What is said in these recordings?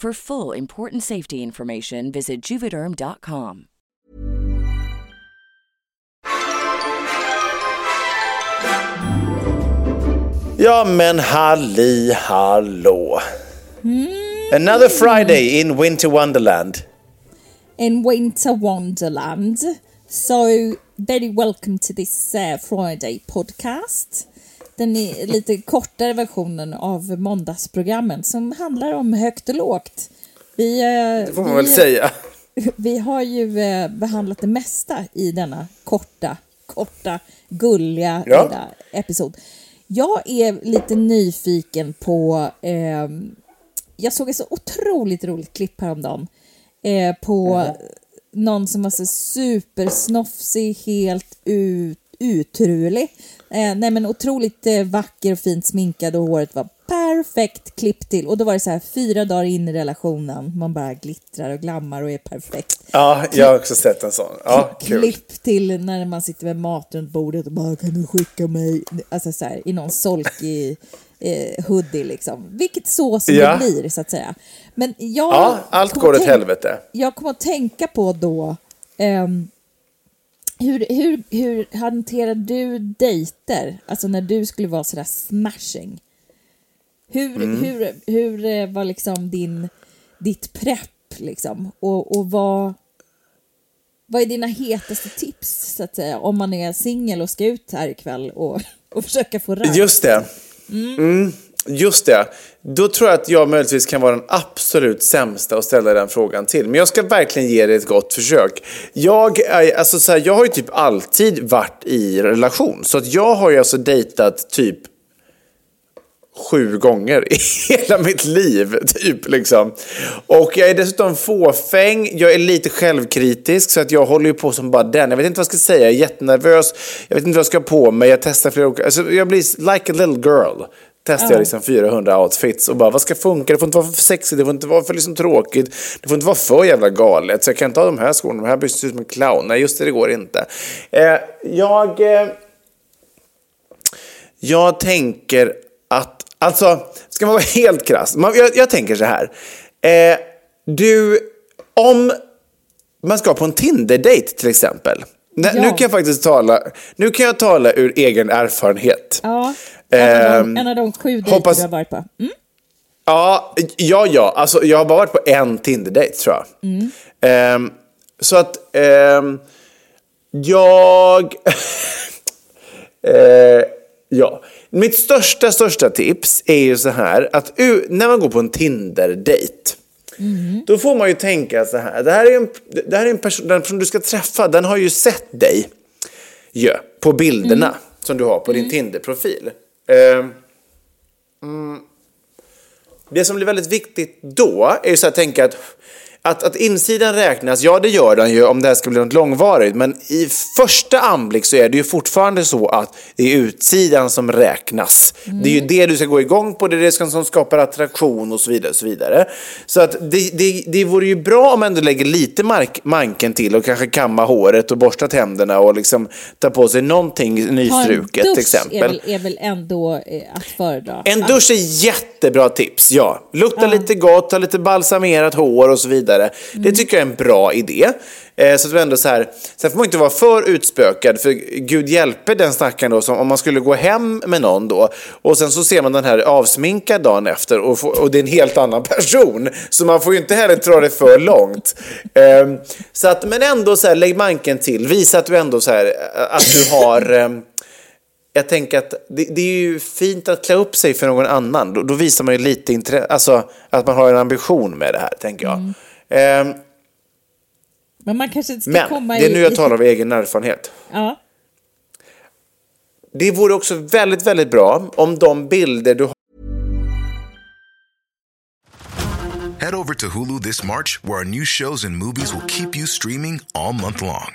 For full important safety information, visit juvederm.com. Ja men halli hallå. Another Friday in Winter Wonderland. in Winter Wonderland. So, very welcome to this uh, Friday podcast. Den är lite kortare versionen av måndagsprogrammen som handlar om högt och lågt. Vi, eh, Det får man vi, väl säga. Vi har ju eh, behandlat det mesta i denna korta, korta, gulliga Ja. episod. Jag är lite nyfiken på... ehm, jag såg ett så otroligt roligt klipp häromdagen eh, på någon som var så supersnofsig, helt ut, utrulig. Eh, nej men otroligt eh, vacker och fint sminkad och håret var perfekt klippt till. Och då var det så här fyra dagar in i relationen, man bara glittrar och glammar och är perfekt. Ja, jag har också sett en sån. Ja, kul. Klipp till när man sitter med mat runt bordet och bara kan du skicka mig, alltså så här, i någon solkig eh, hoodie liksom. Vilket så som Ja. det blir så att säga. Men jag Ja, allt kom går åt helvete. Jag kommer att tänka på då ehm, hur, hur, hur hanterar du dejter? Alltså när du skulle vara sådär smashing. Hur, Mm. hur, hur eh, var liksom din, ditt prepp liksom? Och, och vad, vad är dina hetaste tips så att säga om man är singel och ska ut här ikväll och, och försöka få ragg? Just det. Mm, just det. Då tror jag att jag möjligtvis kan vara den absolut sämsta att ställa den frågan till. Men jag ska verkligen ge det ett gott försök. Jag, är, alltså så här, jag har ju typ alltid varit i relation. Så att jag har ju alltså dejtat typ sju gånger i hela mitt liv. Typ liksom. Och jag är dessutom fåfäng, jag är lite självkritisk så att jag håller ju på som bara den. Jag vet inte vad jag ska säga, jag är jättenervös, jag vet inte vad jag ska ha på mig, jag testar flera olika, alltså jag blir like a little girl. Testar jag liksom 400 outfits och bara vad ska funka? Det får inte vara för sexigt, det får inte vara för liksom tråkigt, det får inte vara för jävla galet. Så jag kan inte ha de här skorna, de här byxorna ser ut som en clown. Nej just det, det går inte. Eh, jag... Eh, jag tänker att, alltså, ska man vara helt krass, man, jag, jag tänker så här. Eh, du, om man ska på en Tinder-date till exempel. Ja. Nu kan jag faktiskt tala, nu kan jag tala ur egen erfarenhet. Ja, en av, de, Ehm, en av de sju dejter hoppas- du har varit på. Mm? Ja, ja, ja. Alltså, jag har bara varit på en Tinder-date tror jag. Ehm, så att ehm, jag... eh, ja. Mitt största, största tips är ju så här att när man går på en Tinder-date då får man ju tänka så här. Det här är en, det här är en person, den person du ska träffa, den har ju sett dig ju, på bilderna som du har på din Tinder-profil. Ehm, mm, det som blir väldigt viktigt då är ju så att tänka att, att, att insidan räknas, ja det gör den ju om det här ska bli något långvarigt, men i första anblick så är det ju fortfarande så att det är utsidan som räknas. Det är ju det du ska gå igång på, det är det som skapar attraktion och så vidare. Och så vidare. så att det, det, det vore ju bra om man ändå lägger lite mark, manken till och kanske kamma håret och borsta tänderna och liksom ta på sig någonting en nystruket till dusch exempel. Är väl, är väl ändå eh, att föredra. En dusch är jättebra tips, ja. Lukta lite gott, ha lite balsamerat hår och så vidare. vidare. Det tycker jag är en bra idé. Eh, så att vi ändå så här, sen får man inte vara för utspökad, för gud hjälper den stackaren då, som om man skulle gå hem med någon då, och sen så ser man den här avsminkad dagen efter, och, får, och det är en helt annan person. Så man får ju inte heller dra det för långt. Eh, så att, men ändå så här, lägg manken till, visa att du ändå så här, att du har eh, jag tänker att det, det, är ju fint att klä upp sig för någon annan. Då, då visar man ju lite intresse, alltså att man har en ambition med det här, tänker jag. Mm. Eh, men man kanske inte ska men, komma det är nu jag talar av egen erfarenhet. Ja. Det vore också väldigt, väldigt bra om de bilder du har Head over to Hulu this March where our new shows and movies will keep you streaming all month long.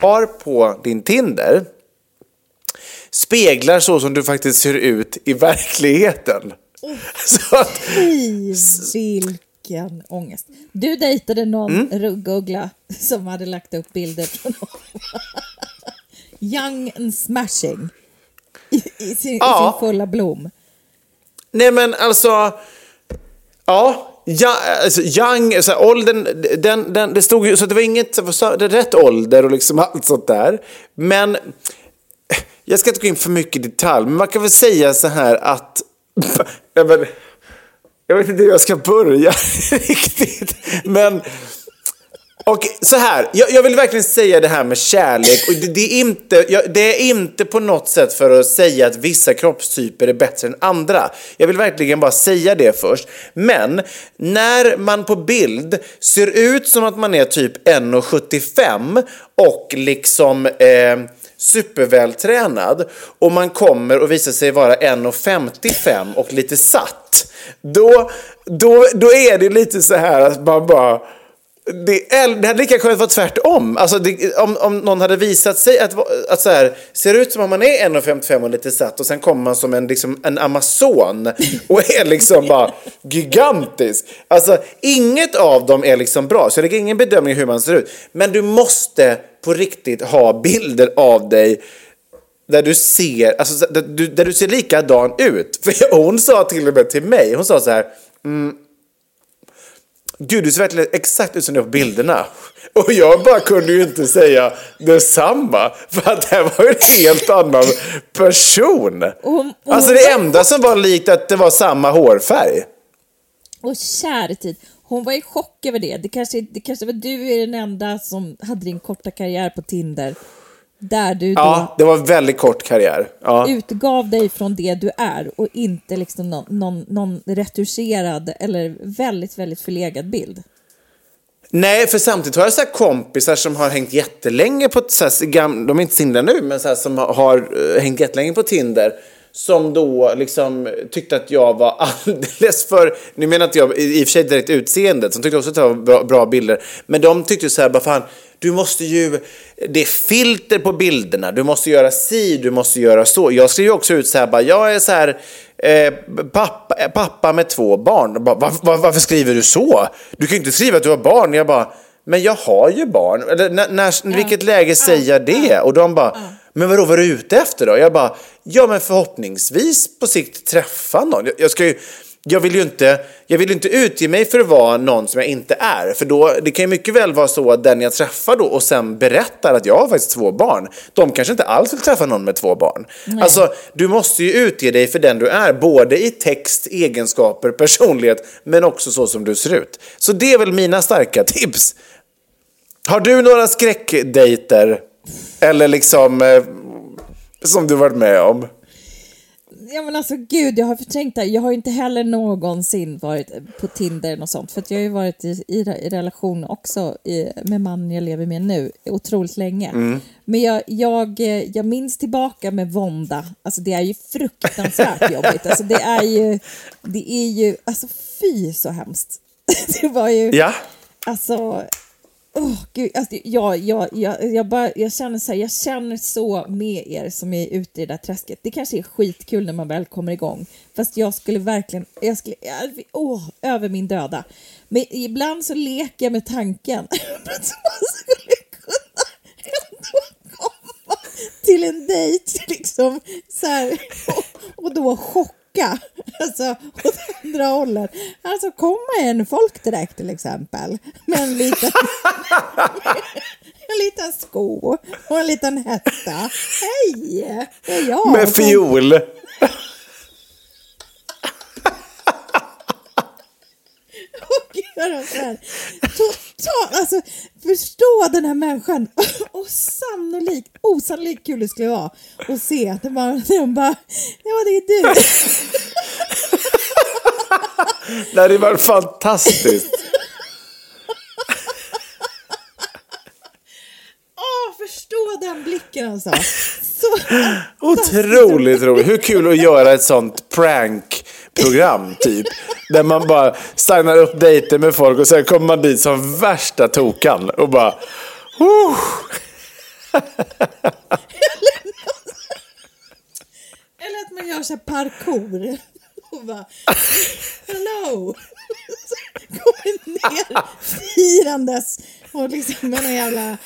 har på din Tinder speglar så som du faktiskt ser ut i verkligheten. Oh, så att, vilken ångest. Du dejtade någon mm. ruggugla som hade lagt upp bilder från Young and smashing i, i, sin, ja. i sin fulla blom. Nej men alltså, ja, Ja, alltså, young, så här, åldern, den, den, det stod ju, så det var inget, så, det rätt ålder och liksom allt sånt där. Men jag ska inte gå in för mycket i detalj, men man kan väl säga så här att... jag, men, jag vet inte hur jag ska börja riktigt, men... Och så här, jag, jag, vill verkligen säga det här med kärlek. Och det, det, är inte, jag, det är inte på något sätt för att säga att vissa kroppstyper är bättre än andra. Jag vill verkligen bara säga det först. Men när man på bild ser ut som att man är typ 1,75 och liksom eh, supervältränad och man kommer och visar sig vara 1,55 och lite satt. Då, då, då är det lite så här att man bara det, är, det hade lika kunnat vara tvärtom. Alltså det, om, om någon hade visat sig att, att så här, ser ut som om man är 1,55 och lite satt och sen kommer man som en, liksom, en amazon och är liksom bara gigantisk. Alltså inget av dem är liksom bra, så jag lägger ingen bedömning hur man ser ut. Men du måste på riktigt ha bilder av dig där du ser, alltså, där, du, där du ser likadan ut. För hon sa till och med till mig, hon sa så här, mm, Gud, du ser verkligen exakt ut som det på bilderna. Och jag bara kunde ju inte säga detsamma. För att det var ju en helt annan person. Alltså det enda som var likt att det var samma hårfärg. Och kär tid. Hon var i chock över det. Det kanske, det kanske var du är den enda som hade din korta karriär på Tinder. Där du ja, det var en väldigt kort karriär. Ja. utgav dig från det du är och inte liksom någon, någon, någon retuscherad eller väldigt, väldigt förlegad bild. Nej, för samtidigt har jag så kompisar som har hängt jättelänge på, så här, de är inte singlar nu, men så här, som har uh, hängt jättelänge på Tinder. Som då liksom tyckte att jag var alldeles för, nu menar inte jag i och för sig direkt utseendet, som tyckte också att det var bra, bra bilder. Men de tyckte så här, bara fan, du måste ju, det är filter på bilderna, du måste göra si, du måste göra så. Jag skriver också ut så här, bara, jag är så här, eh, pappa, pappa med två barn. Bara, var, var, varför skriver du så? Du kan ju inte skriva att du har barn. Jag bara, men jag har ju barn. Eller när, när, vilket läge säger jag det? Och de bara, men vadå, vad är du ute efter då? Jag bara, ja men förhoppningsvis på sikt träffa någon. Jag, jag ska ju, jag vill ju inte, jag vill inte utge mig för att vara någon som jag inte är. För då, det kan ju mycket väl vara så att den jag träffar då och sen berättar att jag har faktiskt två barn. De kanske inte alls vill träffa någon med två barn. Alltså, du måste ju utge dig för den du är. Både i text, egenskaper, personlighet, men också så som du ser ut. Så det är väl mina starka tips. Har du några skräckdejter? Eller liksom, eh, som du varit med om? Ja men alltså gud, jag har förträngt det. Jag har inte heller någonsin varit på Tinder och sånt. För att jag har ju varit i, i, i relation också i, med mannen jag lever med nu otroligt länge. Men jag, jag, jag minns tillbaka med vånda. Alltså det är ju fruktansvärt jobbigt. Alltså det är ju, det är ju, alltså fy så hemskt. Det var ju, Ja. Alltså, oh, gud, alltså jag, jag, jag, jag, bara, jag, känner så här, jag känner så med er som är ute i det där träsket. Det kanske är skitkul när man väl kommer igång. Fast jag skulle verkligen, jag skulle, jag, åh, över min döda. Men ibland så leker jag med tanken att man skulle kunna ändå komma till en dejt liksom så här, och, och då chocka Alltså åt andra hållet. Alltså komma en folkdräkt till exempel. Med en liten, en liten sko och en liten hetta. Hej, det är jag. Med fiol. och göra så här. Total, alltså förstå den här människan och sannolikt, osannolikt kul det skulle vara att se att det bara, de bara, ja det är du. Det hade varit fantastiskt. Åh, förstå den blicken alltså. Så, Otroligt roligt. Hur kul att göra ett sånt prank-program typ. Där man bara signar upp dejter med folk och sen kommer man dit som värsta tokan och bara... "Huh." eller att man gör så parkour. Och bara, hello. Kommer ner firandes och liksom med någon jävla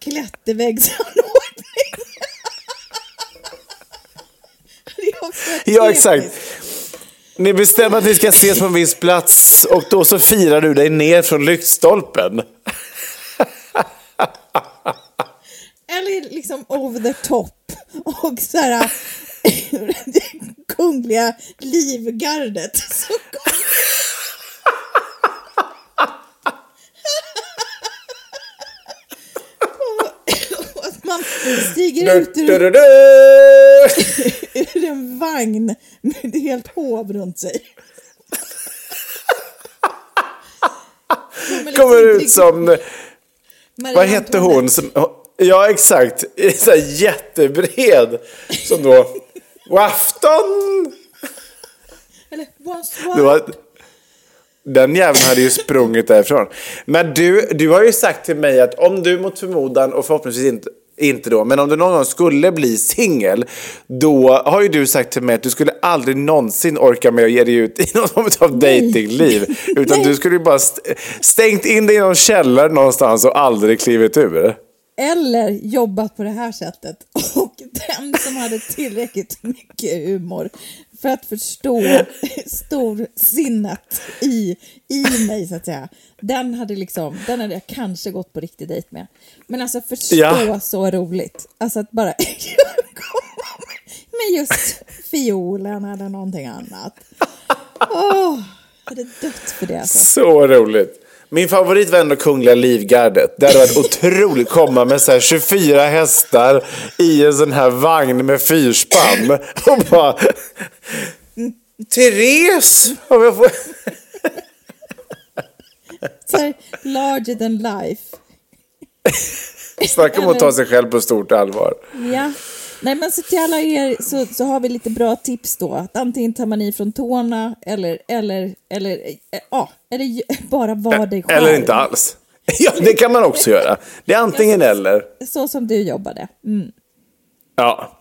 klätterväggsanordning. Ja, exakt. Ni bestämmer att ni ska ses på en viss plats och då så firar du dig ner från lyktstolpen. Eller liksom over the top. Och så här kungliga livgardet. Så kom... och, och att man stiger ut ur, ur en vagn med ett helt hov runt sig. Kommer Kommer ut som... Marie Vad hette hon? Som, ja, exakt. Så jättebred. Som då... God afton! Eller var, den jäveln hade ju sprungit därifrån. Men du, du har ju sagt till mig att om du mot förmodan, och förhoppningsvis inte, inte då, men om du någon gång skulle bli singel, då har ju du sagt till mig att du skulle aldrig någonsin orka med att ge dig ut i någon form av datingliv. Utan du skulle ju bara st- stängt in dig i någon källare någonstans och aldrig klivit ur. Eller jobbat på det här sättet. Och den som hade tillräckligt mycket humor för att förstå storsinnet i, i mig, så att säga. Den hade, liksom, den hade jag kanske gått på riktig dejt med. Men alltså förstå Ja. så roligt. Alltså att bara komma med just fiolen eller någonting annat. Åh, jag hade dött för det alltså. Så roligt. Min favorit var ändå Kungliga Livgardet. Det hade varit otroligt komma med så här 24 hästar i en sån här vagn med fyrspann. Och bara... Therese! Om jag får... Så larger than life. Snacka om att ta sig själv på stort allvar. Ja. Nej men så till alla er så, så har vi lite bra tips då. Att antingen tar man i från tårna eller, eller, eller, eh, ja, eller bara var dig själv. Eller inte alls. Ja, det kan man också göra. Det är antingen eller. Så som du jobbade. Mm. Ja.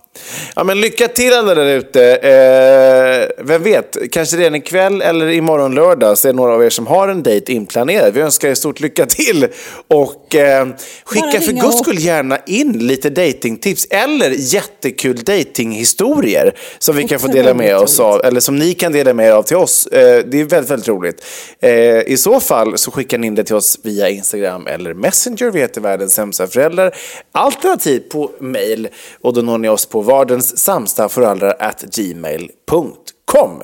Ja, men lycka till alla där ute. Eh, vem vet, kanske redan ikväll eller imorgon lördag så är det några av er som har en dejt inplanerad. Vi önskar er stort lycka till. Och eh, skicka för guds skull gärna in lite datingtips eller jättekul datinghistorier som vi kan få dela med oss av. Eller som ni kan dela med er av till oss. Eh, det är väldigt, väldigt roligt. Eh, I så fall så skickar ni in det till oss via Instagram eller Messenger. Vi heter Världens sämsta föräldrar. Alternativt på mail. Och då når ni oss på vardens samsta föräldrar at gmail.com.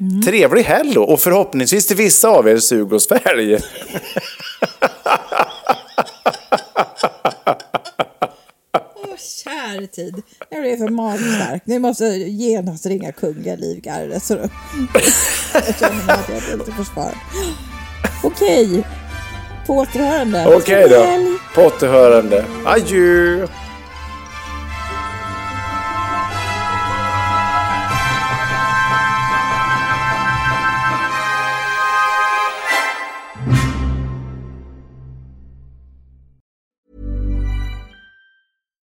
Mm. Trevlig helg då, och förhoppningsvis till vissa av er sug och svälj. Kär tid. Jag blev för magstark. Ni måste genast ringa kungliga Livgardet. Så jag känner att jag är lite försvarad. Okej. På återhörande. Okej då. På återhörande. Adjö.